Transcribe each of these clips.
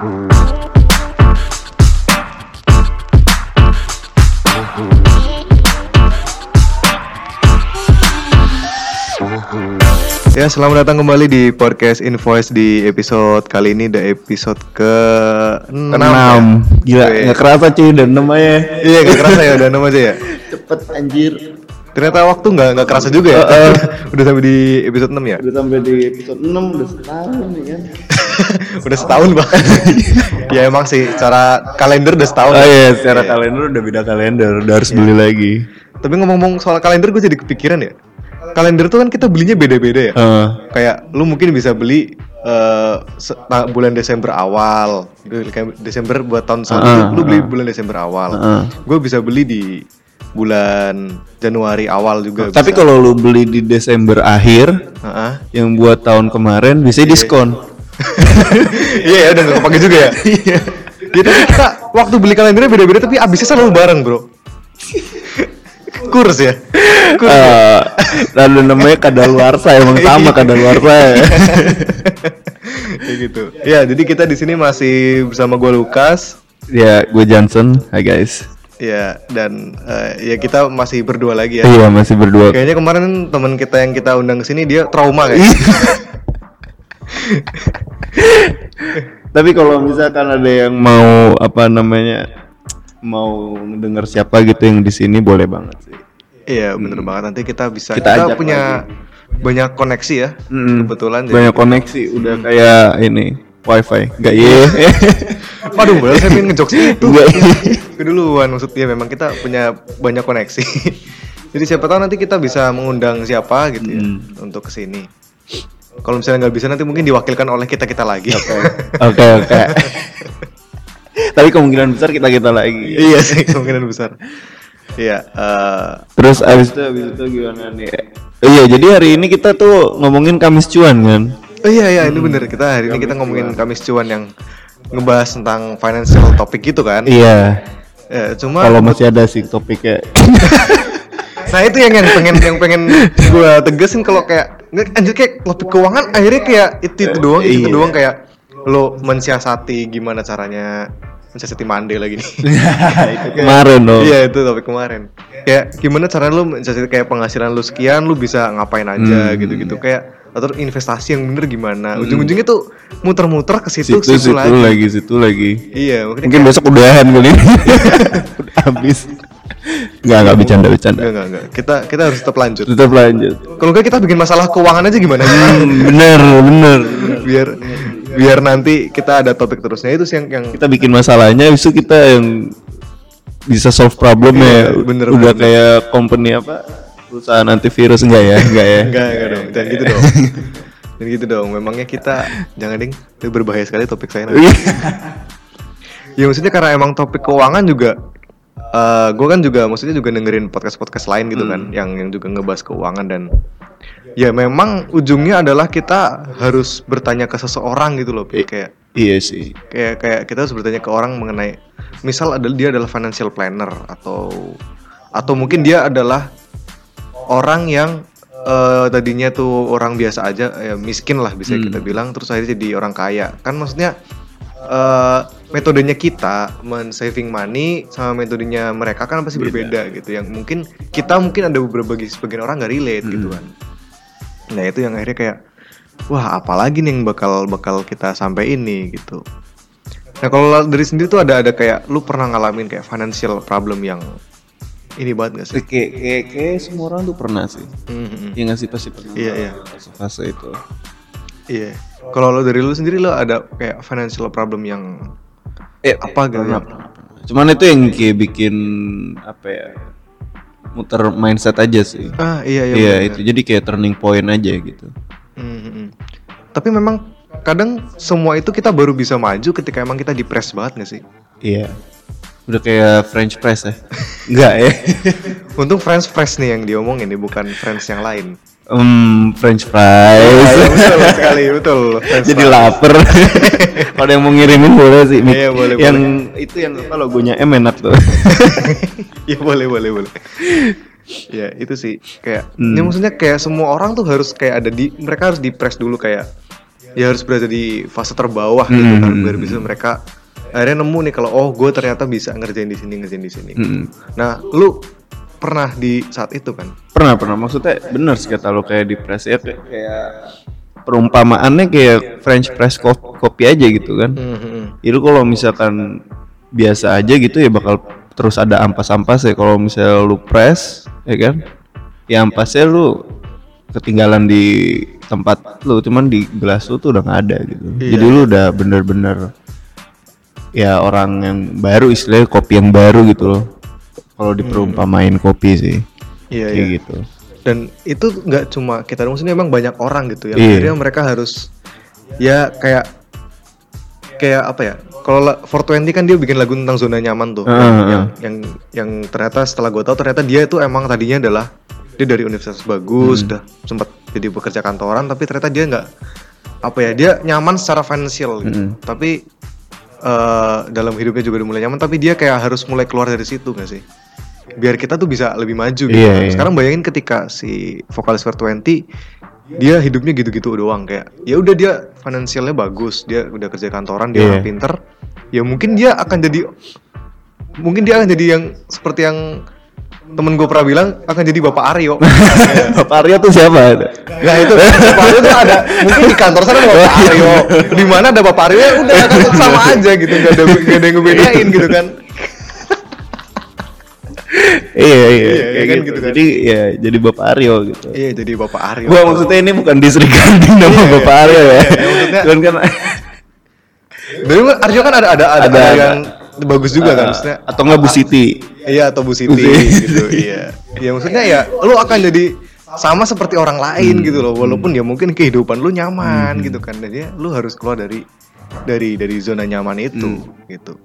Ya, selamat datang kembali di podcast Invoice di episode kali ini, the episode ke 6 Enam. Gila, nggak kerasa cuy dan namanya. Iya, gak kerasa ya, udah 6 aja ya. Cepet anjir. Ternyata waktu nggak nggak kerasa juga ya. udah sampai di episode 6 ya. Udah sampai di episode 6 udah setahun nih kan. udah setahun bang. ya emang sih, cara kalender udah setahun. Oh iya, secara kalender udah beda kalender, udah harus beli lagi. Tapi ngomong-ngomong soal kalender, gue jadi kepikiran ya. Kalender tuh kan kita belinya beda-beda ya. Eh, Kayak lu mungkin bisa beli eh, ta- bulan Desember awal, Desember buat tahun selanjutnya, Ah, lu beli bulan Desember awal. Ah. Gue bisa beli di bulan Januari awal juga. tapi kalau lu beli di Desember akhir Heeh. yang buat tahun kemarin bisa diskon. Iya ya udah gak kepake juga ya. Iya. Ya tapi kita waktu beli kalendernya beda-beda tapi abisnya selalu bareng bro. Kurs ya. Kurs. Eh, lalu namanya kadaluarsa emang sama kadaluarsa. ya. Kayak gitu. Ya jadi kita di sini masih bersama gue Lukas. ya, gue Johnson. Hai guys. Ya dan eh, ya kita masih berdua lagi ya. Iya, masih berdua. Kayaknya kemarin teman kita yang kita undang ke sini dia trauma kayak. Tapi kalau misalkan ada yang mau apa namanya mau dengar siapa gitu yang di sini boleh banget sih. Iya bener banget nanti kita bisa Kita kita, punya banyak koneksi ya Mm-mm. kebetulan jadi- Banyak koneksi udah kayak ini wifi nggak ya? Waduh, saya pengen ngejokes itu. Keduluan maksudnya memang kita punya banyak koneksi. Jadi siapa tahu nanti kita bisa mengundang siapa gitu ya untuk ke sini. Kalau misalnya nggak bisa nanti mungkin diwakilkan oleh kita kita lagi. Oke oke. Tapi kemungkinan besar kita kita lagi. iya sih kemungkinan besar. Iya. eh, Terus abis itu abis itu gimana nih? Oh iya jadi hari ini kita tuh ngomongin Kamis cuan kan? oh iya iya ini bener kita hari ini kita ngomongin Kamis cuan yang ngebahas tentang financial topik gitu kan. Iya. Ya, cuma Kalau masih ada sih topiknya. saya itu yang yang pengen yang pengen gue tegesin kalau kayak nggak anjir kayak topik keuangan akhirnya kayak itu itu doang itu, Iya. doang kayak lo mensiasati gimana caranya mensiasati mande lagi nih Kemarin dong. iya itu topik kemarin kayak gimana cara lo mensiasati kayak penghasilan lo sekian lo bisa ngapain aja Hmm. gitu gitu kayak atau investasi yang bener gimana ujung-ujungnya tuh muter-muter ke situ Situ situ, situ lagi lagi situ lagi. iya Mungkin besok udahan kali ini. Udah habis. Enggak enggak bercanda bercanda. enggak enggak enggak kita kita harus tetap lanjut Tetap lanjut. kalau enggak kita bikin masalah keuangan aja gimana Hmm, bener bener. biar biar nanti kita ada topik terusnya itu sih yang yang Kita bikin masalahnya, itu kita yang bisa solve problemnya. Iya, bener, Udah bener. kayak company apa? Perusahaan antivirus enggak ya? Enggak ya? enggak enggak dong. Jangan gitu dong. Jangan gitu dong. Memangnya kita jangan ding. Itu berbahaya sekali topik saya nanti. Ya maksudnya karena emang topik keuangan juga eh gue kan juga maksudnya juga dengerin podcast podcast lain gitu kan yang yang juga ngebahas keuangan dan ya memang ujungnya adalah kita harus bertanya ke seseorang gitu loh kayak iya sih. kayak kayak kita harus bertanya ke orang mengenai misal adalah dia adalah financial planner atau atau mungkin dia adalah orang yang eh, tadinya tuh orang biasa aja ya miskin lah bisa kita bilang terus akhirnya jadi orang kaya. Kan maksudnya eh, metodenya kita men saving money sama metodenya mereka kan pasti berbeda gitu. Yang mungkin kita mungkin ada beberapa bagi sebagian orang nggak relate gitu kan. Nah itu yang akhirnya kayak wah apalagi nih yang bakal bakal kita sampai ini gitu. Nah kalau dari sendiri tuh ada ada kayak lu pernah ngalamin kayak financial problem yang ini banget gak sih Kayak kayak kayak semua orang tuh pernah sih. Hmm, Iya nggak sih pasti pernah. Iya, iya. Fase itu. iya kalau lo dari lu sendiri lo ada kayak financial problem yang Eh, apa gitu pernah, ya? pernah, pernah. Cuman itu yang kayak bikin apa ya? Muter mindset aja sih. ah iya iya, Iya, bener. itu jadi kayak turning point aja gitu. Hmm, hmm, hmm. tapi memang kadang semua itu kita baru bisa maju ketika emang kita depres banget gak sih Iya. Udah kayak French press ya? Enggak ya? untung French press nih yang diomongin nih bukan French yang lain Hmm, French fries. Iya, betul sekali betul French Jadi fries. lapar. Kalau yang mau ngirimin boleh sih. Iya, boleh, Yang itu yang apa logonya M enak tuh. ya boleh boleh boleh ya itu sih kayak Hmm. ya maksudnya kayak semua orang tuh harus kayak ada di mereka harus di press dulu kayak ya harus berada di fase terbawah gitu kan Hmm. biar bisa mereka akhirnya nemu nih kalau oh gue ternyata bisa ngerjain di sini ngerjain di sini Mm-mm. nah lu pernah di saat itu kan Pernah pernah maksudnya bener sih kata lo kayak di press ya kayak, kayak perumpamaannya kayak French press kopi aja gitu kan. Mhm. Itu kalau misalkan biasa aja gitu ya bakal terus ada ampas-ampas ya kalau misalnya lu press ya kan. Ya ampasnya lu ketinggalan di tempat lu cuman di gelas lu tuh udah nggak ada gitu. Iya. Jadi lu udah bener-bener ya orang yang baru istilahnya kopi yang baru gitu loh. Kalau diperumpamain kopi sih. iya Kayak iya gitu. dan itu nggak cuma kita dong maksudnya emang banyak orang gitu yang Iya. akhirnya mereka harus ya kayak kayak apa ya kalau la- 420 kan dia bikin lagu tentang zona nyaman tuh Ah, yang, ah. yang yang yang ternyata setelah gue tahu ternyata dia itu emang tadinya adalah dia dari universitas bagus udah sempat jadi bekerja kantoran tapi ternyata dia nggak apa ya dia nyaman secara finansial gitu. Mm-mm. tapi eh, dalam hidupnya juga udah mulai nyaman tapi dia kayak harus mulai keluar dari situ gak sih biar kita tuh bisa lebih maju gitu. Iya, iya. Sekarang bayangin ketika si vokalis 420 dia hidupnya gitu-gitu doang kayak ya udah dia finansialnya bagus, dia udah kerja kantoran, dia Iya. orang pinter. Ya mungkin dia akan jadi mungkin dia akan jadi yang seperti yang temen gue pernah bilang akan jadi Bapak Aryo. Bapak Arya tuh siapa? Nah itu Bapak Aryo tuh ada mungkin di kantor sana ada Bapak Aryo, di mana ada Bapak Aryo ya udah kan sama aja gitu nggak ada nggak ada yang ngebedain gitu kan. iya iya, Iya, kayak kan gitu. gitu kan. Jadi ya jadi Bapak Aryo gitu. Iya jadi Bapak Aryo. Gua maksudnya ini bukan disregarding nama Iya, iya. Bapak Aryo ya. Iya, iya, maksudnya- Cuman kan Dari Aryo kan ada ada ada, Ada, ada ada. yang bagus juga kan maksudnya. atau enggak Bu Siti. Iya atau Bu Siti gitu. Iya. Ya maksudnya ya lu akan jadi sama seperti orang lain Hmm. gitu loh walaupun ya mungkin kehidupan lu nyaman gitu kan dan ya lu harus keluar dari dari dari zona nyaman itu Hmm. gitu.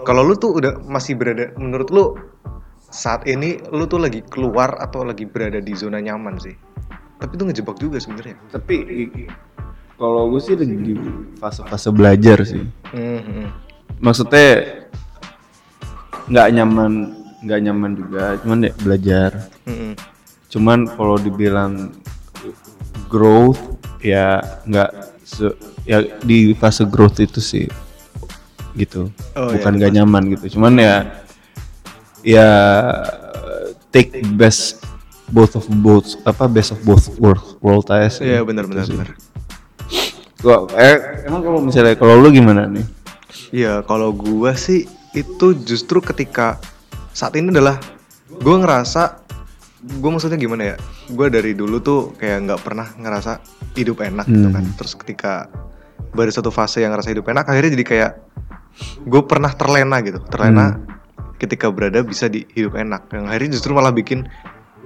Kalau lu tuh udah masih berada menurut lu saat ini lu tuh lagi keluar atau lagi berada di zona nyaman sih? Tapi itu ngejebak juga sebenarnya. Tapi kalau gue sih lagi di fase-fase belajar sih. Mhm. Maksudnya nggak nyaman nggak nyaman juga, cuman ya belajar. Mhm. Cuman kalau dibilang growth ya nggak se- ya di fase growth itu sih gitu. Oh, Bukan iya, nggak nyaman gitu. Cuman ya ya take best both of both apa best of both world world aja sih. Iya benar benar Gitu benar. Gua, eh, emang kalau misalnya kalau lu gimana nih? Iya, kalau gua sih itu justru ketika saat ini adalah gua ngerasa gua maksudnya gimana ya? Gua dari dulu tuh kayak nggak pernah ngerasa hidup enak gitu Hmm. kan. Terus ketika baru satu fase yang ngerasa hidup enak, akhirnya jadi kayak gue pernah terlena gitu, terlena Hmm. ketika berada bisa di hidup enak. Yang akhirnya justru malah bikin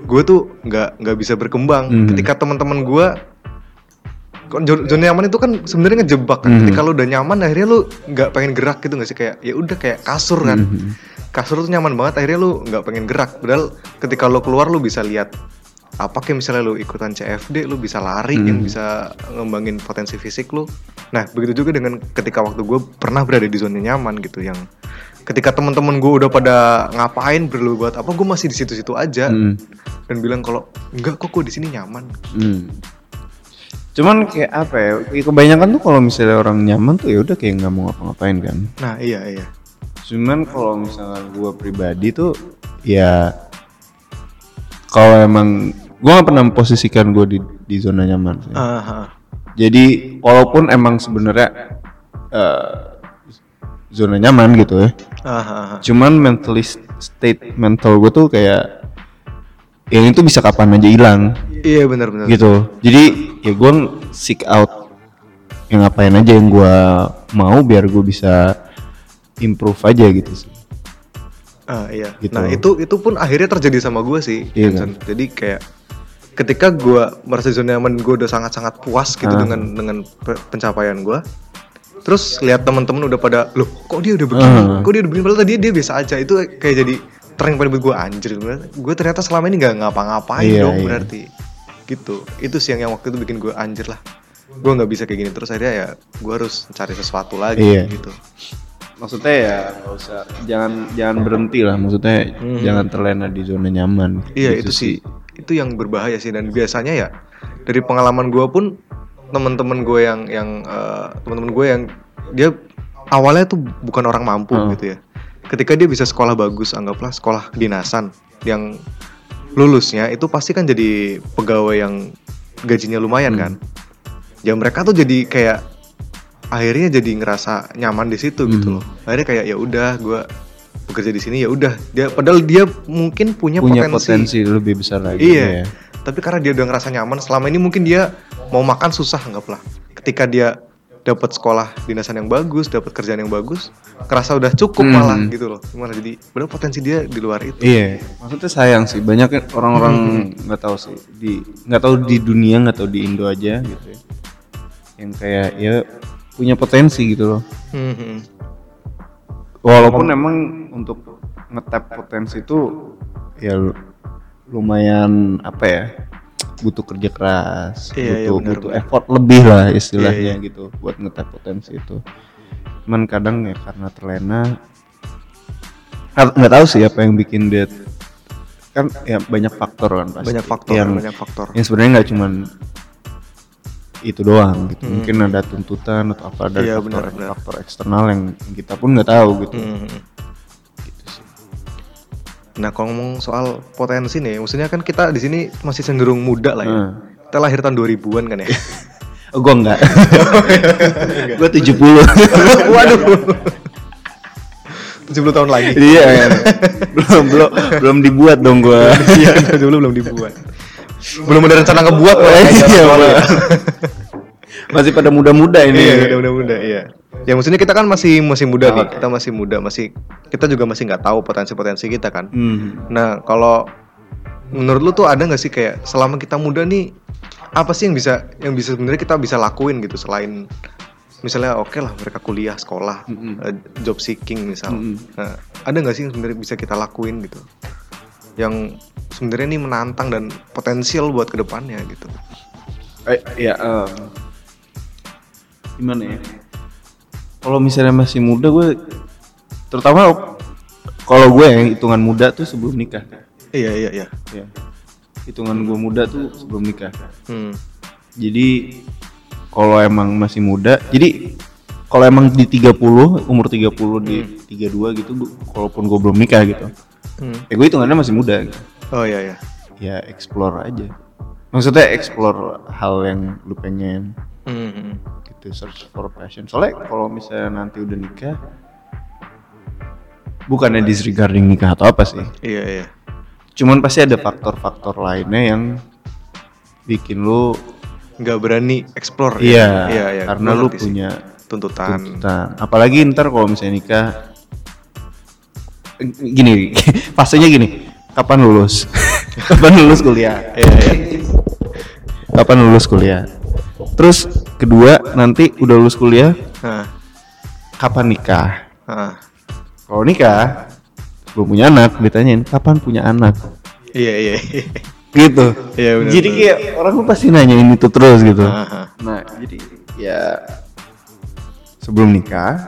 gue tuh nggak nggak bisa berkembang. Hmm. Ketika teman-teman gua Kon- zona nyaman itu kan sebenarnya ngejebak kan. Mhm. Ketika lu udah nyaman akhirnya lu nggak pengen gerak gitu nggak sih kayak ya udah kayak kasur kan. Mhm. Kasur tuh nyaman banget akhirnya lu nggak pengen gerak. Padahal ketika lu keluar lu bisa lihat apa kayak misalnya lu ikutan CFD lu bisa lari yang Mhm. bisa ngembangin potensi fisik lu. Nah, begitu juga dengan ketika waktu gue pernah berada di zona nyaman gitu yang ketika teman-teman gue udah pada ngapain perlu buat apa gue masih di situ-situ aja Hmm. dan bilang kalau enggak kok gue di sini nyaman. Hmm. Cuman kayak apa ya? ya Kebanyakan tuh kalau misalnya orang nyaman tuh ya udah kayak nggak mau ngapa-ngapain kan. Nah, iya iya. Cuman kalau misalnya gue pribadi tuh ya kalau emang gue nggak pernah memposisikan gue di di zona nyaman. sih. Ah. Jadi walaupun emang sebenarnya eh, zona nyaman gitu ya. Ah. Cuman mentally state mental gue tuh kayak yang itu bisa kapan aja hilang Iya benar-benar. gitu. Jadi ya gue seek out yang ngapain aja yang gue mau biar gue bisa improve aja gitu sih. Ah iya. Gitu. Nah itu itu pun akhirnya terjadi sama gue sih. Iya Vincent. Jadi kayak ketika gue merasa zona nyaman gue udah sangat-sangat puas gitu Ah. dengan dengan pe- pencapaian gue. Terus lihat teman-teman udah pada, loh kok dia udah begini, Ah. kok dia udah begini, padahal tadi dia biasa aja. Itu kayak jadi point buat gue anjir. Gue ternyata selama ini nggak ngapa-ngapain Iya, dong iya. berarti. Gitu. Itu sih yang, yang waktu itu bikin gue anjir lah. Gue nggak bisa kayak gini terus akhirnya ya gue harus cari sesuatu lagi Iya. gitu. Maksudnya ya nggak usah jangan jangan berhenti lah. Maksudnya Mhm. jangan terlena di zona nyaman. Iya Gitu itu sih itu yang berbahaya sih dan biasanya ya dari pengalaman gue pun teman-teman gue yang yang eh, teman-teman gue yang dia awalnya tuh bukan orang mampu Hmm. gitu ya. Ketika dia bisa sekolah bagus, anggaplah sekolah kedinasan yang lulusnya itu pasti kan jadi pegawai yang gajinya lumayan Hmm. kan. Ya mereka tuh jadi kayak akhirnya jadi ngerasa nyaman di situ gitu Hmm. loh. Akhirnya kayak ya udah gue bekerja di sini ya udah dia padahal dia mungkin punya, punya potensi, potensi lebih besar lagi Iya. ya. tapi karena dia udah ngerasa nyaman selama ini mungkin dia mau makan susah anggaplah ketika dia dapat sekolah dinasan yang bagus dapat kerjaan yang bagus kerasa udah cukup Hmm. malah gitu loh gimana jadi benar potensi dia di luar itu Iya, maksudnya sayang sih. Banyak kan orang-orang nggak tahu sih di nggak tahu di dunia nggak tahu di Indo aja gitu ya. Yang kayak ya punya potensi gitu loh. Hmm. Walaupun emang untuk ngetap potensi itu ya lu- lumayan apa ya butuh kerja keras, Iya, iya, butuh benar, butuh effort lebih lah istilahnya Iya, gitu buat ngetap potensi itu. Cuman kadang ya karena terlena nggak tahu sih apa yang bikin dia kan ya banyak faktor kan pasti. Banyak faktor yang banyak faktor. yang sebenarnya nggak cuman itu doang gitu. Mungkin ada tuntutan atau apa dari Iya, faktor, benar, benar. faktor eksternal yang kita pun nggak tahu gitu. Hmm. Nah, kalau ngomong soal potensi nih, maksudnya kan kita di sini masih cenderung muda lah ya. Hmm. Kita lahir tahun 2000-an kan ya. oh, gua enggak gua 70 Waduh. 70 tahun lagi. iya iya. belum belum belum dibuat dong gua Iya, dulu belum dibuat. Belum ada rencana ngebuat malah Iya. Bang. masih pada muda-muda ini Iya, udah muda iya. Ya maksudnya kita kan masih masih muda nih. Kita masih muda, masih kita juga masih nggak tahu potensi-potensi kita kan. Hmm. Nah, kalau menurut lu tuh ada nggak sih kayak selama kita muda nih apa sih yang bisa yang bisa sebenarnya kita bisa lakuin gitu selain misalnya oke lah mereka kuliah sekolah Mm-mm. eh, job seeking misal Mm-mm. nah, ada nggak sih yang sebenarnya bisa kita lakuin gitu yang sebenarnya ini menantang dan potensial buat ke depannya gitu Eh, ya em, gimana ya kalau misalnya masih muda gue terutama kalau gue yang hitungan muda tuh sebelum nikah. Iya iya iya. Ya hitungan gue muda tuh sebelum nikah. Hmm. jadi kalau emang masih muda jadi kalau emang di 30 umur 30 di 32 gitu kalaupun gue belum nikah gitu Hmm. ya gue hitungannya masih muda. Gitu. oh iya iya. Ya explore aja maksudnya explore hal yang lu pengen. Hmm, hmm. gitu search for passion. Soalnya kalau misalnya nanti udah nikah bukannya disregarding nikah atau apa sih? Iya iya. Cuman pasti ada faktor-faktor lainnya yang bikin lu nggak berani explore iya, ya? iya iya karena gua lu sih. punya tuntutan. tuntutan. Apalagi ntar kalau misalnya nikah gini fasenya gini. Kapan lulus? Kapan lulus kuliah? Iya iya kapan lulus kuliah? Terus kedua nanti udah lulus kuliah nah, kapan nikah? Nah. kalau nikah belum punya anak ditanyain kapan punya anak? Iya iya. Gitu. Iya, benar, jadi kayak orang tuh pasti nanyain itu terus gitu. Aha. nah jadi ya sebelum nikah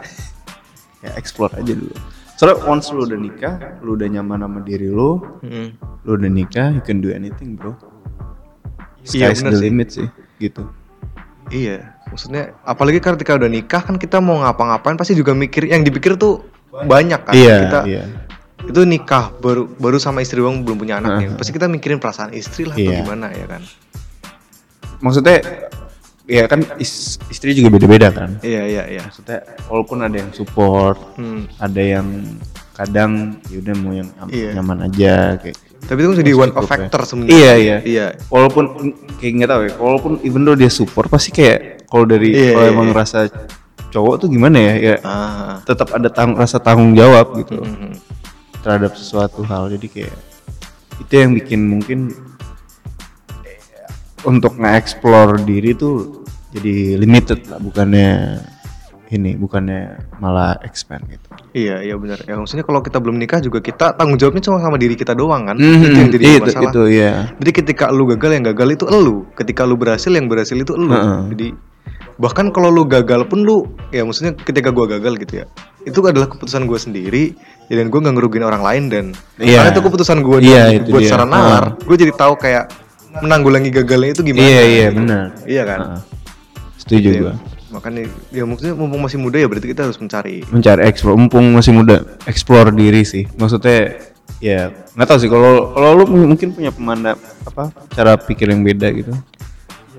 ya explore aja dulu. Soalnya once lu udah nikah lu udah nyaman sama diri lu Hmm. lu udah nikah you can do anything bro. Iya, sky's bener the sih. limit sih gitu Iya, maksudnya apalagi ketika udah nikah kan kita mau ngapa-ngapain pasti juga mikir yang dipikir tuh banyak kan. iya Kita iya itu nikah baru baru sama istri doang belum punya anak nih. Aha. Pasti kita mikirin perasaan istri lah atau Iya. gimana ya kan. maksudnya ya kan is- istri juga beda-beda kan Iya iya iya. maksudnya walaupun ada yang support Hmm. ada yang kadang yaudah mau yang Iya. nyaman aja kayak Tapi itu kan jadi one of ya. factor sebenarnya. iya iya Iya. walaupun kayak nggak tahu ya walaupun even though dia support pasti kayak kalau dari Iya, kalau iya, emang iya. rasa cowok tuh gimana ya ya Ah. tetap ada tang rasa tanggung jawab gitu Mhm. terhadap sesuatu hal jadi kayak itu yang bikin mungkin eh, untuk nge-explore diri tuh jadi limited lah bukannya ini bukannya malah expand gitu Iya iya benar. Ya maksudnya kalau kita belum nikah juga kita tanggung jawabnya cuma sama diri kita doang kan. Mhm, Itu yang jadi itu, masalah. itu ya Jadi ketika lu gagal yang gagal itu elu, ketika lu berhasil yang berhasil itu elu. Heeh. Jadi bahkan kalau lu gagal pun lu ya maksudnya ketika gua gagal gitu ya. Itu adalah keputusan gua sendiri ya, dan gua nggak ngerugiin orang lain dan Iya. karena itu keputusan gua dan Iya, itu buat dia. secara nalar, gua jadi tahu kayak menanggulangi gagalnya itu gimana. iya iya benar Iya kan? Heeh. setuju Gitu gua. ya. Makanya ya maksudnya mumpung masih muda ya berarti kita harus mencari Mencari explore, mumpung masih muda, explore diri sih. Maksudnya ya nggak tahu sih kalau kalau lu mungkin punya pemandang apa cara pikir yang beda gitu.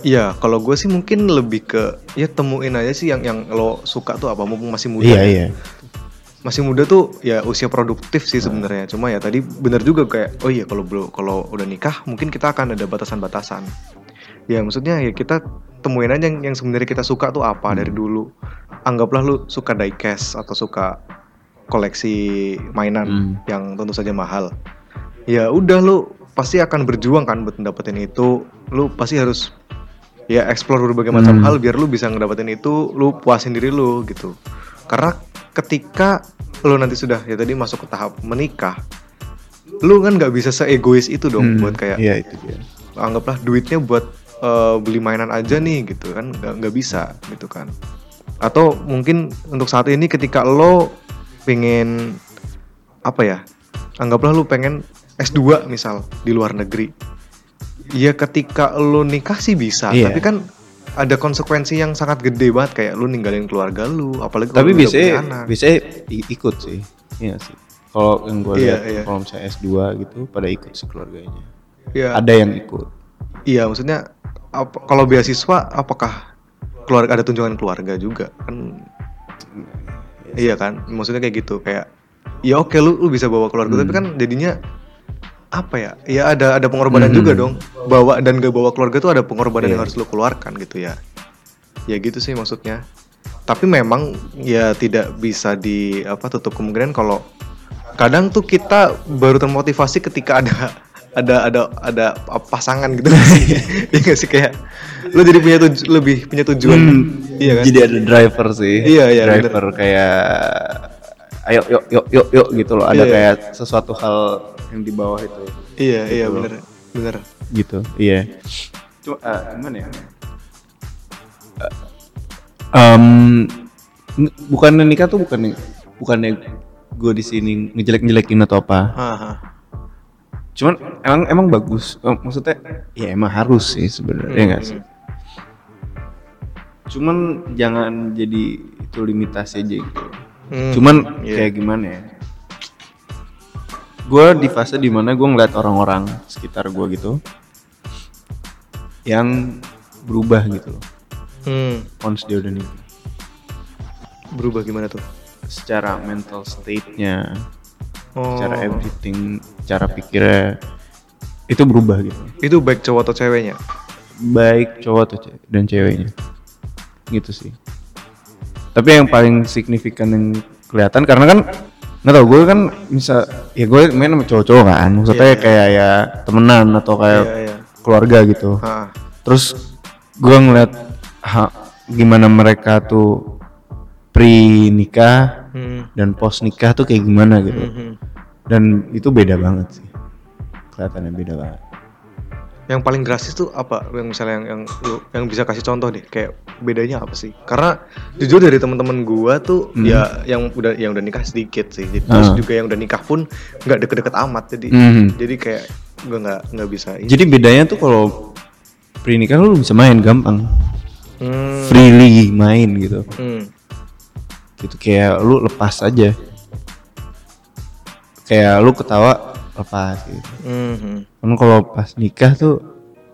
Iya, kalau gue sih mungkin lebih ke ya temuin aja sih yang yang lo suka tuh apa mumpung masih muda. Iya ya. iya. Masih muda tuh ya usia produktif sih sebenarnya. Cuma ya tadi bener juga kayak oh iya kalau belum kalau udah nikah mungkin kita akan ada batasan-batasan. Ya maksudnya ya kita temuin aja yang, yang sebenarnya kita suka tuh apa dari dulu. Anggaplah lu suka diecast atau suka koleksi mainan Hmm. yang tentu saja mahal. Ya udah lu pasti akan berjuang kan buat dapetin itu. Lu pasti harus ya explore berbagai macam Hmm. hal biar lu bisa ngedapetin itu lu puasin diri lu gitu karena ketika lu nanti sudah ya tadi masuk ke tahap menikah lu kan nggak bisa seegois itu dong Hmm, buat kayak Iya itu dia. anggaplah duitnya buat eh, beli mainan aja nih gitu kan nggak nggak bisa gitu kan atau mungkin untuk saat ini ketika lo pengen apa ya anggaplah lu pengen S2 misal di luar negeri ya ketika lo nikah sih bisa Iya. tapi kan ada konsekuensi yang sangat gede banget kayak lu ninggalin keluarga lu apalagi Tapi biasanya i- ikut sih. Iya sih. Kalau yang gue Iya, lihat iya. kalau misalnya S2 gitu pada ikut sih keluarganya. Iya. Ada yang ikut. Iya, maksudnya apa, kalau beasiswa apakah keluarga ada tunjangan keluarga juga kan? Iya kan, maksudnya kayak gitu kayak ya oke lu lu bisa bawa keluarga tapi kan jadinya apa ya? Ya ada ada pengorbanan Hmm. juga dong. Bawa dan gak bawa keluarga tuh ada pengorbanan yang Iya. harus lu keluarkan gitu ya. Ya gitu sih maksudnya. Tapi memang ya tidak bisa di apa tutup kemungkinan kalau kadang tuh kita baru termotivasi ketika ada ada ada ada pasangan gitu sih Iya nggak sih kayak lu jadi punya tuju, lebih punya tujuan iya kan Jadi ada driver sih. Iya, iya, Driver kayak ayo yuk yuk yuk yuk gitu loh. Ada Iya. kayak sesuatu hal yang di bawah itu. iya iya Gitu loh. bener bener Gitu. Iya. Cuma eh, gimana ya? Eh, em, n- bukannya nikah tuh bukannya bukannya gue di sini ngejelek-jelekin atau apa. Haha. Cuman emang emang bagus. Eh, Maksudnya ya emang harus sih sebenarnya ya nggak sih. Cuman jangan jadi itu limitasi aja gitu. Hmm, Cuman iya. kayak gimana ya? Gue di fase di mana gue ngeliat orang-orang sekitar gue gitu yang berubah gitu loh. Hmm, Once dia udah nikah. berubah gimana tuh Secara mental state-nya, oh secara everything, cara pikirnya itu berubah gitu. itu baik cowok atau ceweknya Baik cowok atau ce- dan ceweknya. Gitu sih. Tapi yang paling signifikan yang kelihatan karena kan nggak tau gue kan bisa ya gue main sama cowok-cowok kan maksudnya Iya, iya. kayak ya temenan atau kayak Iya, iya. keluarga gitu Ah, terus gue ngeliat ha, gimana mereka tuh pre nikah hmm, dan post nikah tuh kayak gimana gitu hmm, hmm. Dan itu beda banget sih. Kelihatannya beda banget. Yang paling drastis tuh apa? Yang misalnya yang yang yang bisa kasih contoh deh kayak bedanya apa sih? Karena jujur dari teman-teman gua tuh Hmm. ya yang udah yang udah nikah sedikit sih. Jadi- terus Ah. juga yang udah nikah pun nggak deket-deket amat jadi Mhm. jadi kayak gua nggak nggak bisa ini. jadi bedanya tuh kalau pre nikah lu bisa main gampang. Hmm, freely main gitu. Hmm, gitu kayak lu lepas aja kayak lu ketawa lepas gitu. Hmm, hmm. kan kalau pas nikah tuh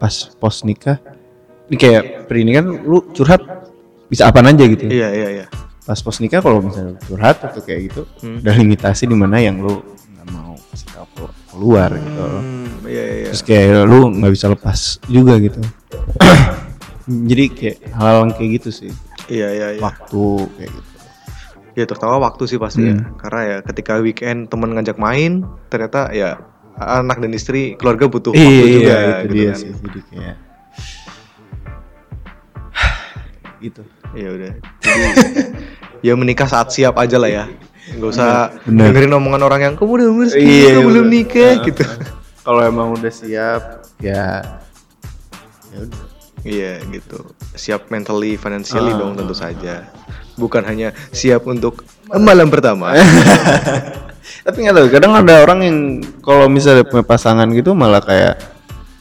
pas post nikah ini kayak nikah kan lu curhat bisa apa aja gitu. Iya iya iya. Pas post nikah kalau misalnya curhat atau kayak gitu Hmm. ada limitasi di mana yang lu nggak mau kasih tahu keluar gitu. Hmm, iya iya iya. terus kayak lu nggak bisa lepas juga gitu. Jadi kayak hal yang kayak gitu sih. Iya iya iya. Waktu kayak gitu ya terutama waktu sih pasti ya Hmm. karena ya ketika weekend teman ngajak main ternyata ya anak dan istri keluarga butuh iya, waktu juga itu gitu dia kan. sih jadi kayak gitu Ya udah. Jadi ya menikah saat siap aja lah ya. Nggak usah Bener. dengerin omongan orang yang kamu udah umur segini Iya, kok belum bener. nikah Nah. gitu. kalau emang udah siap ya ya udah Iya gitu. Siap mentally, financially Ah. dong tentu saja. Bukan hanya siap untuk malam pertama. tapi nggak tahu kadang ada orang yang kalau misalnya punya pasangan gitu malah kayak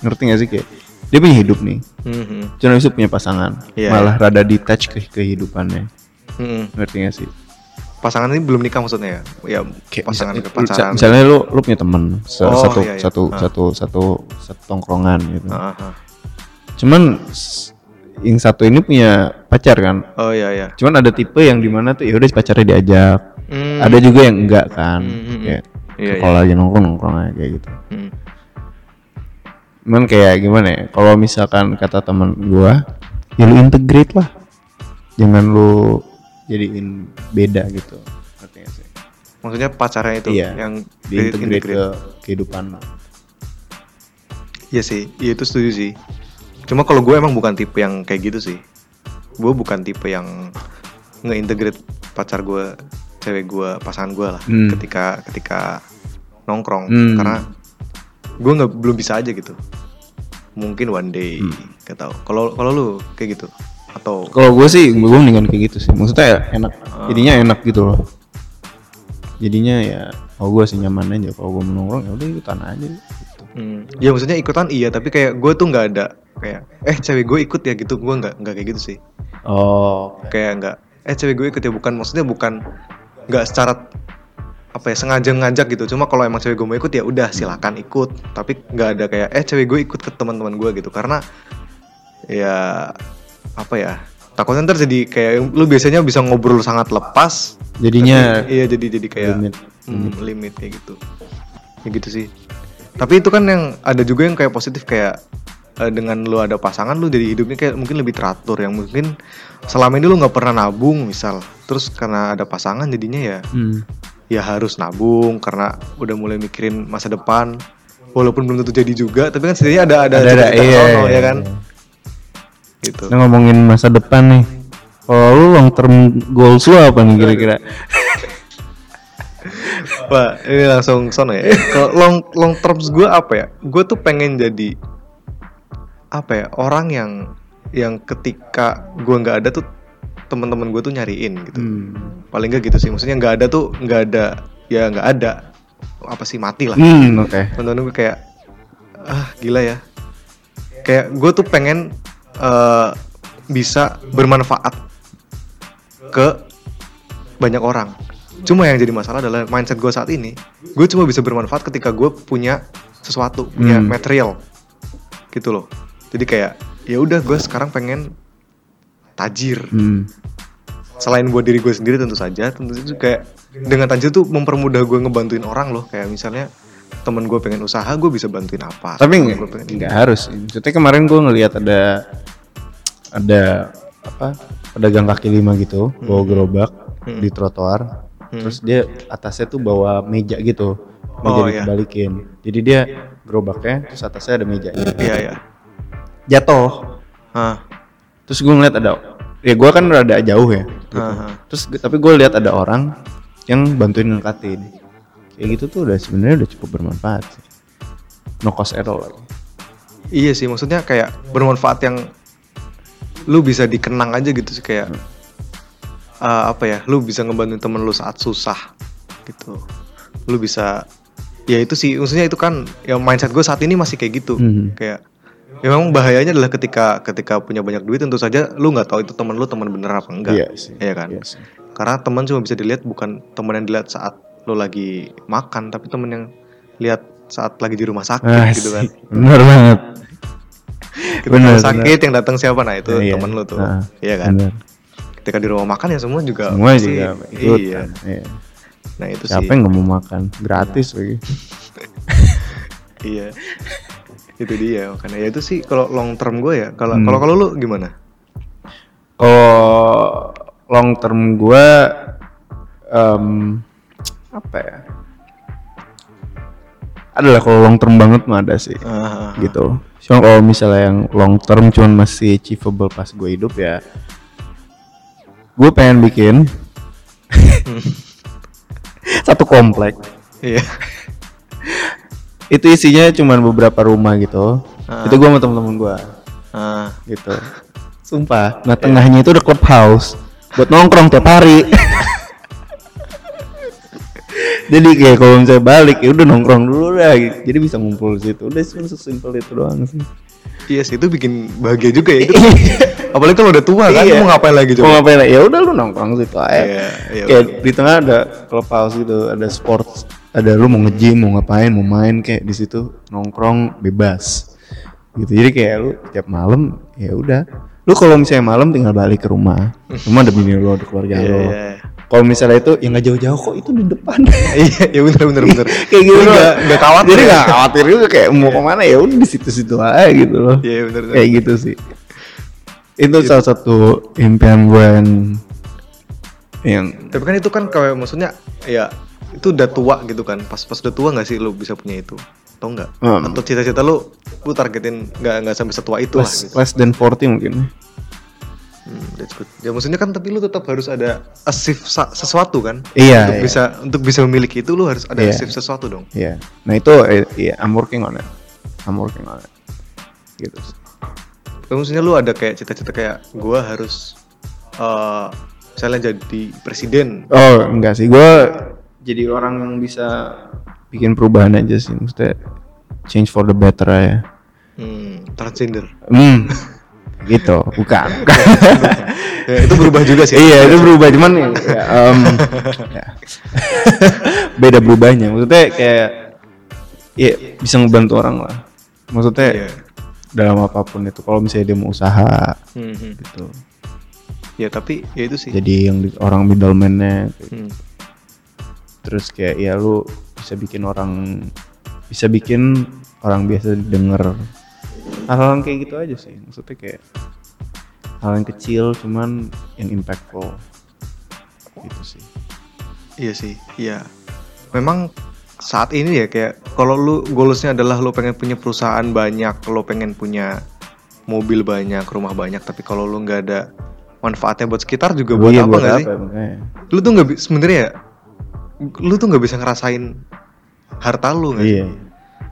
ngerti gak sih kayak dia punya hidup nih Mhm. cuman habis itu punya pasangan Iya, malah rada detach ke kehidupannya Mhm. ngerti gak sih Pasangan ini belum nikah maksudnya ya? Ya Kayak pasangan misal- ke pacaran. misalnya lu lu punya temen se- Oh, satu, iya, iya. satu Ah. satu satu satu tongkrongan gitu Ah, ah, ah. cuman s- yang satu ini punya pacar kan Oh iya iya. cuman ada tipe yang di mana tuh ya udah pacarnya diajak Hmm. ada juga yang enggak kan Hmm, hmm, hmm. kayak Iya, kalau lagi nongkrong nongkrong aja kayak gitu Hmm. cuman kayak gimana ya kalau misalkan kata teman gua ya lu integrate lah jangan lu jadiin beda gitu nggak sih? Maksudnya pacarnya itu Iya, yang diintegrate integrate. ke kehidupan. Iya sih, iya itu setuju sih. Cuma kalau gue emang bukan tipe yang kayak gitu sih. Gue bukan tipe yang ngeintegrate pacar gue, cewek gue, pasangan gue lah. Hmm. Ketika ketika nongkrong, Hmm. karena gue nggak belum bisa aja gitu. Mungkin one day, Hmm. gak tau. Kalau kalau lu kayak gitu atau Kalau gue sih, gue mendingan kayak gitu sih. Maksudnya ya enak, Ah. jadinya enak gitu loh. Jadinya ya, kalau gue sih nyaman aja. Kalau gue nongkrong ya udah ikutan aja. Hmm. Ya maksudnya ikutan iya, tapi kayak gue tuh nggak ada kayak eh cewek gue ikut ya gitu. Gue nggak nggak kayak gitu sih. Oh, kayak nggak eh cewek gue ikut ya bukan maksudnya bukan nggak secara apa ya sengaja ngajak gitu cuma kalau emang cewek gue mau ikut ya udah silakan ikut tapi nggak ada kayak eh cewek gue ikut ke teman-teman gue gitu karena ya apa ya takutnya ntar jadi kayak lu biasanya bisa ngobrol sangat lepas jadinya tapi- iya jadi jadi kayak limit. hmm, limit kayak gitu ya gitu sih tapi itu kan yang ada juga yang kayak positif kayak eh, dengan lu ada pasangan lu jadi hidupnya kayak mungkin lebih teratur yang mungkin selama ini lu nggak pernah nabung misal terus karena ada pasangan jadinya ya Hmm. ya harus nabung karena udah mulai mikirin masa depan walaupun belum tentu jadi juga tapi kan setidaknya ada ada, Ada ada, iya, sono, iya, ya kan iya. gitu Kita ngomongin masa depan nih. Kalau lu long term goals lu apa nih kira-kira? Wah, ini langsung sono ya. Kalau long long terms gue apa ya? Gue tuh pengen jadi apa ya? Orang yang yang ketika gue nggak ada tuh teman-teman gue tuh nyariin gitu. Hmm. Paling nggak gitu sih. Maksudnya nggak ada tuh nggak ada ya nggak ada apa sih mati lah. Hmm, oke. Teman-teman gue kayak ah gila ya. Kayak gue tuh pengen eh, bisa bermanfaat ke banyak orang. Cuma yang jadi masalah adalah mindset gue saat ini, gue cuma bisa bermanfaat ketika gue punya sesuatu, punya Hmm. material, gitu loh. Jadi kayak ya udah gue sekarang pengen tajir. Hmm. Selain buat diri gue sendiri tentu saja, tentu saja kayak dengan tajir tuh mempermudah gue ngebantuin orang loh. Kayak misalnya temen gue pengen usaha, gue bisa bantuin apa. Tapi nggak pengen- harus. Maksudnya kemarin gue ngelihat ada ada apa pedagang kaki lima gitu bawa gerobak Hmm. di trotoar. Hmm. Terus dia atasnya tuh bawa meja gitu, meja Oh, iya. dibalikin. Jadi dia gerobaknya terus atasnya ada meja. Iya ya. Jatuh. Hah. Terus gue ngeliat ada ya gue kan rada jauh ya. gitu. Hah. Terus tapi gue lihat ada orang yang bantuin ngangkatin. Kayak gitu tuh udah sebenarnya udah cukup bermanfaat sih. No cost at all. Iya sih, maksudnya kayak bermanfaat yang lu bisa dikenang aja gitu sih kayak eh, apa ya, lu bisa ngebantuin temen lu saat susah gitu. Lu bisa ya itu sih, maksudnya itu kan ya mindset gue saat ini masih kayak gitu, Mhm. kayak ya memang bahayanya adalah ketika ketika punya banyak duit tentu saja lu nggak tahu itu temen lu teman bener apa enggak, Iya sih. Iya kan? Iya sih. Karena teman cuma bisa dilihat bukan temen yang dilihat saat lu lagi makan, tapi temen yang lihat saat lagi di rumah sakit Ah, gitu kan. sih. Bener banget. Bener, sakit yang datang siapa nah itu Iya. temen lu tuh Ah, iya kan bener. Ketika di rumah makan ya semua juga Semua pasti- juga ikut. iya kan. Iya. nah itu Siapa sih yang nggak mau makan? Gratis lagi. iya itu dia makanya ya itu sih kalau long term gue ya kalau Hmm. kalau kalau lu gimana Kalau long term gue em, apa ya? Adalah kalau long term banget mah ada sih. Ah, gitu. Cuma kalau misalnya yang long term cuman masih achievable pas gue hidup ya gue pengen bikin satu komplek. Iya. Itu isinya cuman beberapa rumah gitu. Ah. itu gue sama temen-temen gue Ah, gitu. Sumpah. Nah tengahnya itu udah clubhouse. Buat nongkrong tiap hari. Jadi kayak kalau misalnya balik ya udah nongkrong dulu dah gitu. jadi bisa ngumpul di situ. Udah sesimpel itu doang sih Iya sih itu bikin bahagia juga ya itu. Apalagi kalau udah tua kan, Iya. mau ngapain lagi Mau coba? ngapain? Ya udah lu nongkrong situ aja. Iya, iya, kayak di tengah ada clubhouse gitu, ada sports, ada lu mau nge-gym, mau ngapain, mau main kayak di situ nongkrong bebas. Gitu. Jadi kayak lu tiap malam ya udah. Lu kalau misalnya malam tinggal balik ke rumah. Rumah ada bini lu, ada keluarga Iya, lu. Iya. Kalau misalnya itu yang nggak jauh-jauh kok itu di depan. Iya, ya bener bener bener. kayak gitu nggak nggak khawatir. Jadi ya? nggak khawatir juga kayak mau ke mana ya udah di situ-situ aja gitu loh. Iya bener. bener. Kayak gitu sih. Itu salah satu impian gue yang yang Tapi kan itu kan kayak maksudnya ya itu udah tua gitu kan. Pas pas udah tua nggak sih lu bisa punya itu? Atau enggak? Hmm. Atau cita-cita lu lu targetin nggak nggak sampai setua itu lah less, gitu. less than 40 mungkin. Hmm, that's good. Ya maksudnya kan tapi lu tetap harus ada sa- sesuatu kan? Iya, Untuk iya. bisa untuk bisa memiliki itu lu harus ada Iya. achieve sesuatu dong. Iya. Nah itu eh, iya I'm working on it. I'm working on it. Gitu. Tapi maksudnya lu ada kayak cita-cita kayak gua harus eh misalnya jadi presiden. Oh enggak sih, gue jadi orang yang bisa bikin perubahan aja sih, maksudnya change for the better ya. Hmm, transgender. Hmm, gitu, bukan. bukan. ya, itu berubah juga sih. iya itu berubah cuman ya, em, ya. beda berubahnya, maksudnya kayak ya bisa ngebantu orang lah. Maksudnya Iya. dalam apa pun itu, kalau misalnya dia mau usaha Hmm, hmm. gitu, Ya tapi ya itu sih. jadi yang di- orang middleman-nya Hmm. terus kayak ya lu bisa bikin orang bisa bikin orang biasa denger hal-hal kayak gitu aja sih maksudnya kayak hal yang kecil cuman yang impactful gitu sih Iya sih, iya. Memang saat ini ya kayak kalau lu goalsnya adalah lu pengen punya perusahaan banyak, lu pengen punya mobil banyak, rumah banyak, tapi kalau lu nggak ada manfaatnya buat sekitar juga buat Iya, apa nggak sih? makanya. Lu tuh nggak sebenarnya ya, lu tuh nggak bisa ngerasain harta lu nggak sih?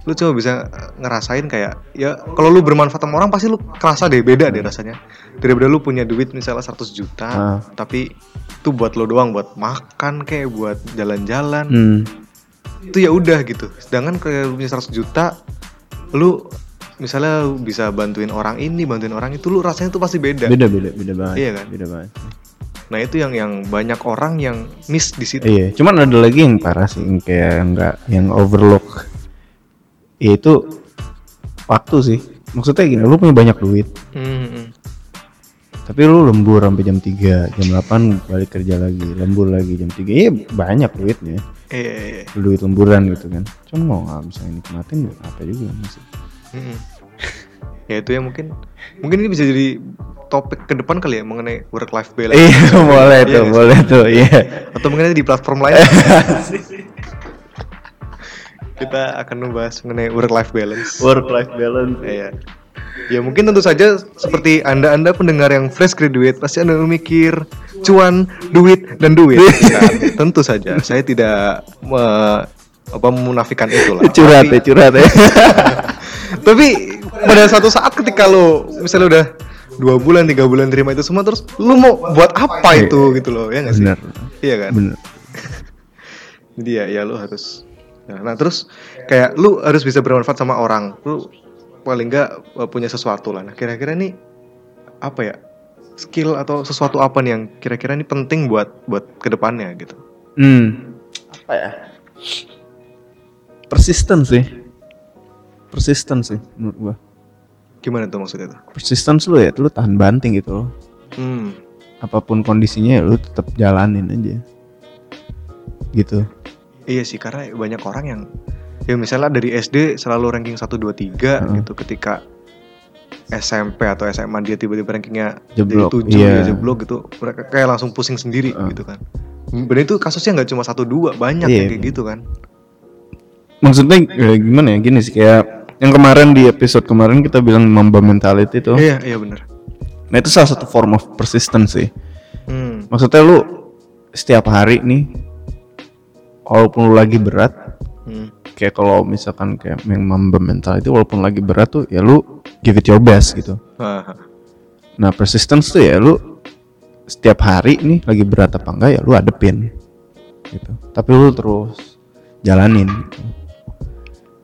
Lu coba bisa ngerasain kayak ya kalau lu bermanfaat sama orang pasti lu kerasa deh beda deh rasanya. Daripada lu punya duit misalnya 100 juta, Ah. tapi itu buat lo doang buat makan kayak buat jalan-jalan hmm. itu ya udah gitu sedangkan kayak lu punya 100 juta lu misalnya lu bisa bantuin orang ini bantuin orang itu lu rasanya tuh pasti beda beda beda beda banget Iya kan? beda banget nah itu yang yang banyak orang yang miss di situ iya cuman ada lagi yang parah sih yang kayak enggak yang overlook yaitu waktu sih. Maksudnya gini lu punya banyak duit. Hmm, tapi lu lembur sampai jam 3 jam 8 balik kerja lagi lembur lagi jam 3 iya banyak duitnya. Iya, iya, iya. duit lemburan gitu kan. Cuma mau nggak bisa nikmatin buat apa juga masih Hmm. ya itu yang mungkin mungkin ini bisa jadi topik ke depan kali ya mengenai work life balance. Iya boleh Iya tuh boleh tuh iya. Atau mungkin di platform lain kita akan membahas mengenai work life balance work life balance Iya. Ya mungkin tentu saja seperti anda-anda pendengar yang fresh graduate pasti anda memikir cuan, duit dan duit. Nah, tentu saja saya tidak me- apa memunafikan itu lah. curhat ya curhat ya tapi pada suatu saat ketika lo misalnya udah dua bulan tiga bulan terima itu semua terus lu mau buat apa itu gitu loh ya nggak sih? bener Iya kan? bener Jadi ya, ya lu harus. Nah, nah, terus kayak lu harus bisa bermanfaat sama orang. Lu paling nggak uh, punya sesuatu lah. Nah kira-kira nih apa ya skill atau sesuatu apa nih yang kira-kira ini penting buat buat ke depannya gitu. hmm apa ya persisten sih persisten sih menurut gua Gimana tuh maksudnya tuh? persistence lu ya lu tahan banting gitu loh Hmm. apa pun kondisinya ya lu tetap jalanin aja gitu Iya sih karena banyak orang yang ya misalnya dari SD selalu ranking 1 2 3 Heeh. gitu ketika SMP atau SMA dia tiba-tiba rankingnya Jeblok, jadi 7 iya. ya jeblok gitu mereka kayak langsung pusing sendiri Heeh. gitu kan. Dan itu kasusnya nggak cuma satu dua banyak Iya, yang kayak iya. gitu kan. maksudnya ya, gimana ya gini sih kayak yang kemarin di episode kemarin kita bilang mamba mentality tuh Iya iya bener. nah itu salah satu form of persistence sih Hmm. maksudnya lu setiap hari nih walaupun lu lagi berat Hmm. kayak kalau misalkan kayak yang mamba mentality walaupun lagi berat tuh ya lu give it your best gitu. Ah, nah persistence tuh ya lu setiap hari nih lagi berat apa enggak ya lu adepin gitu. Tapi lu terus jalanin gitu.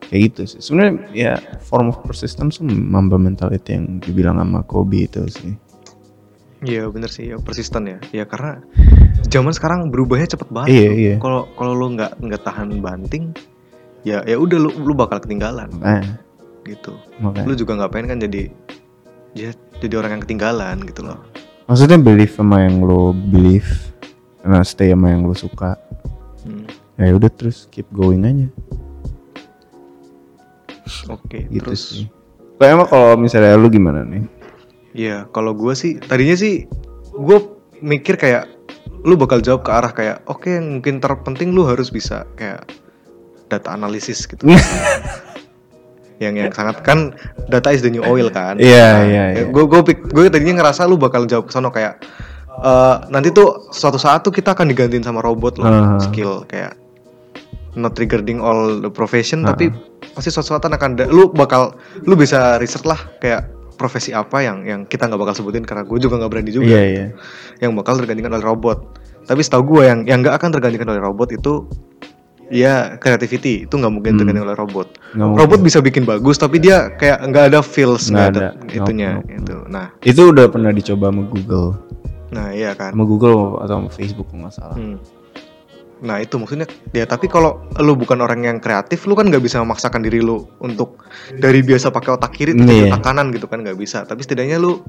Kayak gitu sih. Sebenarnya ya form of persistence tuh mamba mentality yang dibilang sama Kobe itu sih Iya bener sih, ya, persisten ya. Ya karena zaman sekarang berubahnya cepet banget. Iya, iya. Kalau kalau lu nggak nggak tahan banting, ya ya udah lu lu bakal ketinggalan nah gitu. makanya Lu juga nggak pengen kan jadi ya jadi orang yang ketinggalan gitu loh. maksudnya believe sama yang lo believe nah stay sama yang lo suka Hmm, ya udah terus keep going aja Oke, gitu terus sih Kayak emang kalau misalnya lu gimana nih Iya, kalau gue sih tadinya sih gue mikir kayak lu bakal jawab ke arah kayak oke yang mungkin terpenting lu harus bisa kayak data analisis gitu. yang yang sangat kan data is the new oil kan. Iya, iya, iya. Gue gue gue tadinya ngerasa lu bakal jawab ke sono kayak eh, nanti tuh suatu saat tuh kita akan digantiin sama robot loh Ah. skill kayak not regarding all the profession Ah. tapi pasti suatu saat akan ada lu bakal lu bisa research lah kayak profesi apa yang yang kita nggak bakal sebutin karena gue juga nggak berani juga iya iya. Yang bakal tergantikan oleh robot. Tapi setahu gue yang yang nggak akan tergantikan oleh robot itu ya creativity. Itu nggak mungkin Hmm. tergantikan oleh robot. Mungkin. robot bisa bikin bagus tapi dia kayak nggak ada feels Nggak ada, ada. itunya Nope, nope, gitu. Nah. Itu udah pernah dicoba sama Google. Nah iya kan. Sama Google atau sama Facebook nggak salah. Hmm. Nah itu maksudnya ya tapi kalau lu bukan orang yang kreatif lu kan nggak bisa memaksakan diri lu untuk dari biasa pakai otak kiri jadi Iya. otak kanan gitu kan nggak bisa tapi setidaknya lu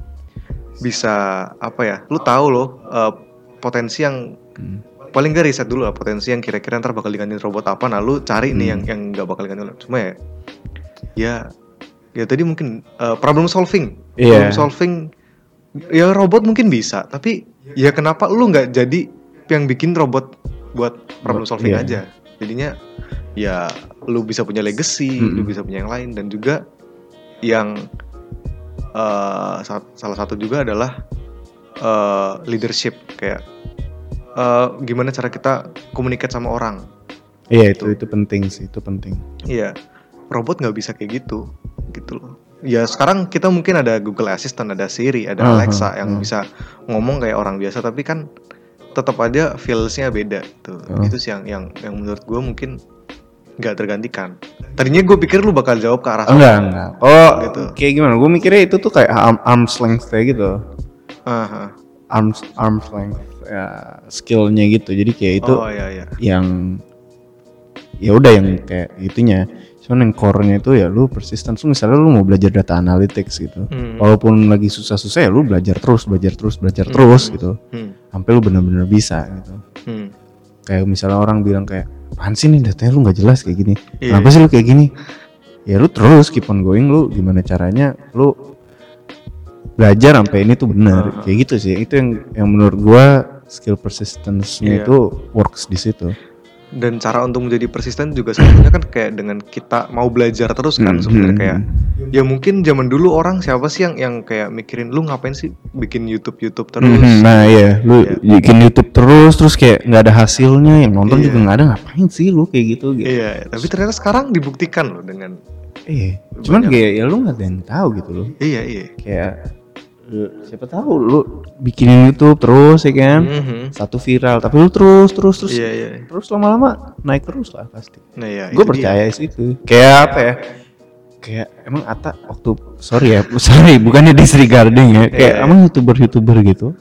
bisa apa ya lu tahu loh eh, potensi yang Hmm. paling gak riset dulu lah potensi yang kira-kira ntar bakal digantiin robot apa nah lu cari nih Hmm. yang yang nggak bakal digantiin cuma ya ya ya tadi mungkin eh, problem solving Iya. problem solving ya robot mungkin bisa tapi ya kenapa lu nggak jadi yang bikin robot buat problem solving Iya. aja jadinya ya lu bisa punya legacy Mm-mm. lu bisa punya yang lain dan juga yang sa- salah satu juga adalah eh, leadership kayak eh, gimana cara kita communicate sama orang iya itu itu penting sih itu penting Iya, robot nggak bisa kayak gitu, gitu loh. Ya sekarang kita mungkin ada Google Assistant, ada Siri, ada Aha, Alexa yang aha. bisa ngomong kayak orang biasa, tapi kan tetap aja feelsnya beda. Tuh, Oh. itu sih yang yang yang menurut gue mungkin nggak tergantikan. Tadinya gue pikir lu bakal jawab ke arah enggak enggak oh Gitu. kayak gimana gue mikirnya itu tuh kayak arm, arm's length kayak gitu Aha. arms arm's length ya skillnya gitu jadi kayak itu Oh iya iya. yang ya udah yang kayak itunya cuman yang core-nya itu ya lu persisten lu misalnya lu mau belajar data analytics gitu Hmm. walaupun lagi susah-susah ya lu belajar terus belajar terus belajar Hmm. terus gitu Hmm. sampai lu bener-bener bisa gitu Hmm. kayak misalnya orang bilang kayak apaan sih nih datanya lu nggak jelas kayak gini Iya, kenapa sih lu kayak gini ya lu terus keep on going lu gimana caranya lu belajar sampai ini tuh bener Ah. kayak gitu sih itu yang yang menurut gua skill persistence-nya Iya. itu works di situ Dan cara untuk menjadi persisten juga sebetulnya kan kayak dengan kita mau belajar terus kan Hmm, sebenarnya hmm, kayak ya mungkin zaman dulu orang siapa sih yang yang kayak mikirin lu ngapain sih bikin YouTube YouTube terus? Mhm, nah iya. Lu Iya. bikin YouTube terus terus kayak nggak ada hasilnya yang nonton Iya. juga nggak ada ngapain sih lu? kayak gitu gitu. Iya, tapi ternyata sekarang dibuktikan loh dengan iya cuman kayak ya lu nggak ada yang tahu gitu loh. Iya iya. kayak siapa tahu lu bikinin YouTube terus ya kan Mhm. satu viral tapi lu terus terus terus Iya iya. terus lama-lama naik terus lah pasti Nah ya. gue dia. percaya sih itu kayak apa ya kayak emang Ata waktu sorry ya sorry bukannya disregarding ya kayak iya. emang youtuber youtuber gitu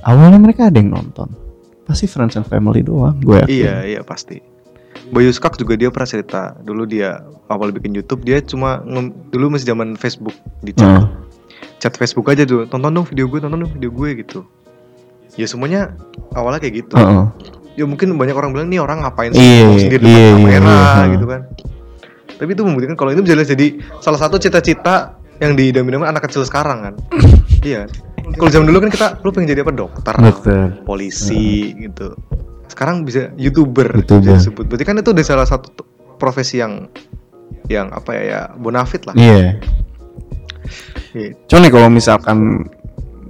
awalnya mereka ada yang nonton pasti friends and family doang gue yakin Iya iya pasti. Bayu Skak juga dia pernah cerita dulu dia awal bikin YouTube dia cuma dulu masih zaman Facebook di chat, Heeh. Chat Facebook aja tuh tonton dong video gue tonton dong video gue gitu. Ya semuanya awalnya kayak gitu. Heeh. Ya mungkin banyak orang bilang nih orang ngapain sih Iya, ngomong sendiri iya, depan iya, kamera iya. gitu kan. Tapi itu membuktikan kalau ini bisa jadi salah satu cita-cita yang diidam-idamkan anak kecil sekarang kan. iya. Kalau zaman dulu kan kita lu pengen jadi apa dokter, Dokter. polisi gitu. Sekarang bisa youtuber, YouTuber. bisa disebut. Berarti kan itu udah salah satu profesi yang yang apa ya ya bonafit lah. iya Gitu. cuman ya kalau misalkan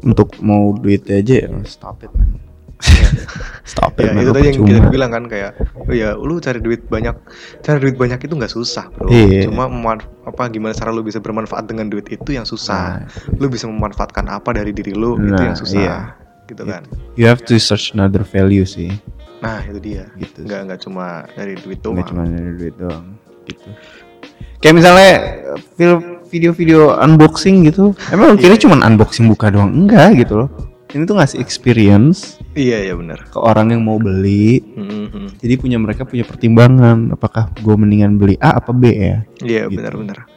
untuk mau duit aja ya stop it man. Stop it Ya, man itu tadi yang kita bilang kan kayak oh ya lu cari duit banyak cari duit banyak itu nggak susah bro. Iya. cuma apa gimana cara lu bisa bermanfaat dengan duit itu yang susah. Nah, lu bisa memanfaatkan apa dari diri lu itu Nah, yang susah iya. gitu kan. You have to search another value sih. Nah itu dia. Gitu nggak nggak cuma dari duit doang. nggak cuma dari duit doang gitu. Kayak misalnya eh, fil- video-video unboxing gitu. Emang kira cuma unboxing buka doang? Enggak gitu loh. Ini tuh ngasih experience Iya iya benar. ke orang yang mau beli. Mhm. Jadi punya mereka punya pertimbangan. Apakah gue mendingan beli A apa B ya? Iya Gitu. benar-benar.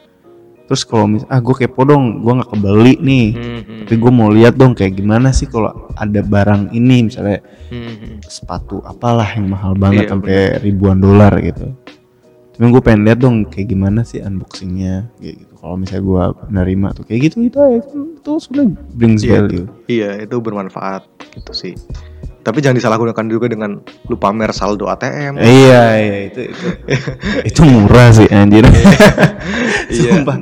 Terus kalau mis ah gue kepo dong, gue nggak kebeli nih. Mhm. Tapi gue mau lihat dong kayak gimana sih kalau ada barang ini misalnya Mhm. sepatu apalah yang mahal banget Iya, sampai ribuan dolar gitu. Tapi gue pengen lihat dong kayak gimana sih unboxingnya kayak gitu. Kalau misalnya gue nerima tuh kayak gitu itu aja itu sebenarnya brings Iya. value. Iya itu bermanfaat gitu sih. Tapi jangan disalahgunakan juga dengan lu pamer saldo ATM. Eh, iya iya itu itu itu murah sih anjir. Iya. Sumpah.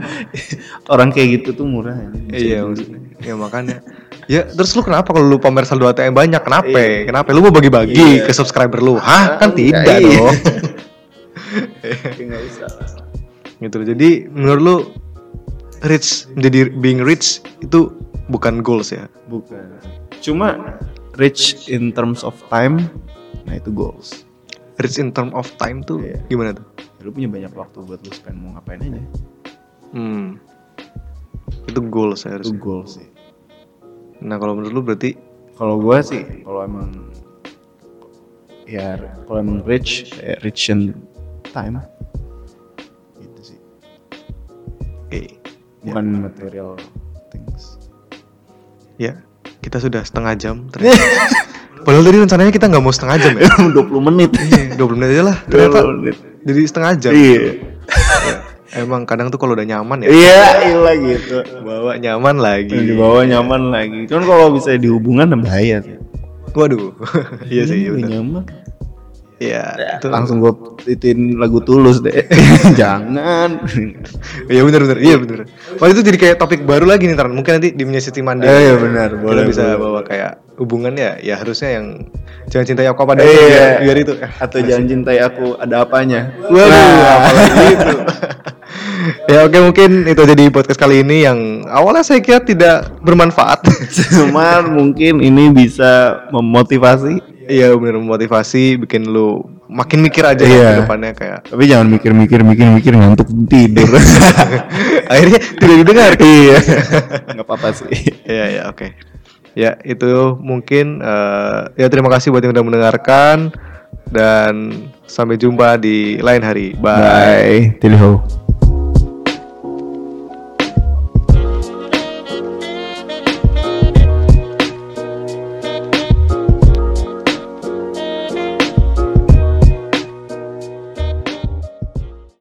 Orang kayak gitu tuh murah anjir. Iya maksudnya. Ya makanya. Ya terus lu kenapa kalau lu pamer saldo ATM banyak? Kenapa? Iya. Kenapa? Lu mau bagi-bagi Iya. ke subscriber lu? Hah? Kan Enggak, tidak iya. dong. Nggak lah. gitu. Jadi menurut lu rich menjadi being rich itu bukan goals ya? Bukan. Cuma rich in terms of time, nah itu goals. Rich in term of time tuh Iya. gimana tuh? Lu punya banyak waktu buat lu spend mau ngapain aja. Hmm. Itu goals ya Itu harusnya. goals sih. Nah kalau menurut lu berarti Kalau gua sih, kalau emang ya kalau emang rich, ya rich in time, gitu sih. oke. Bukan material things. Ya, kita sudah setengah jam ternyata. Padahal tadi rencananya kita nggak mau setengah jam ya. 20 menit. Iya, 20 menit aja lah. Ternyata 20 menit. jadi setengah jam. Iya. Emang kadang tuh kalau udah nyaman ya, Iya, iya gitu. bawa nyaman lagi. Di bawah nyaman lagi. Cuman kalau bisa di hubungan bahaya. Waduh. iya sih, udah benar. nyaman. Iya, itu Langsung gue ituin lagu tulus deh. Jangan. Iya benar benar. Iya benar. Wah itu jadi kayak topik baru lagi nih Taran. Mungkin nanti di Menyesiti Mandi. Eh, iya, benar. Kita Boleh, bisa boleh. bawa kayak hubungan ya, ya harusnya yang jangan cintai aku pada Iya. biar, biar itu. Atau jangan cintai aku ada apanya. Waduh, Nah. apalagi itu. ya oke mungkin itu jadi podcast kali ini yang awalnya saya kira tidak bermanfaat. Cuman mungkin ini bisa memotivasi. Iya benar memotivasi, bikin lu makin mikir aja Iya. ya ke depannya kayak. Tapi jangan mikir-mikir mikir-mikir ngantuk tidur. Akhirnya tidak didengar. iya. Nggak apa-apa sih. Iya ya oke. Ya itu mungkin eh, ya terima kasih buat yang udah mendengarkan dan sampai jumpa di lain hari. Bye. Bye.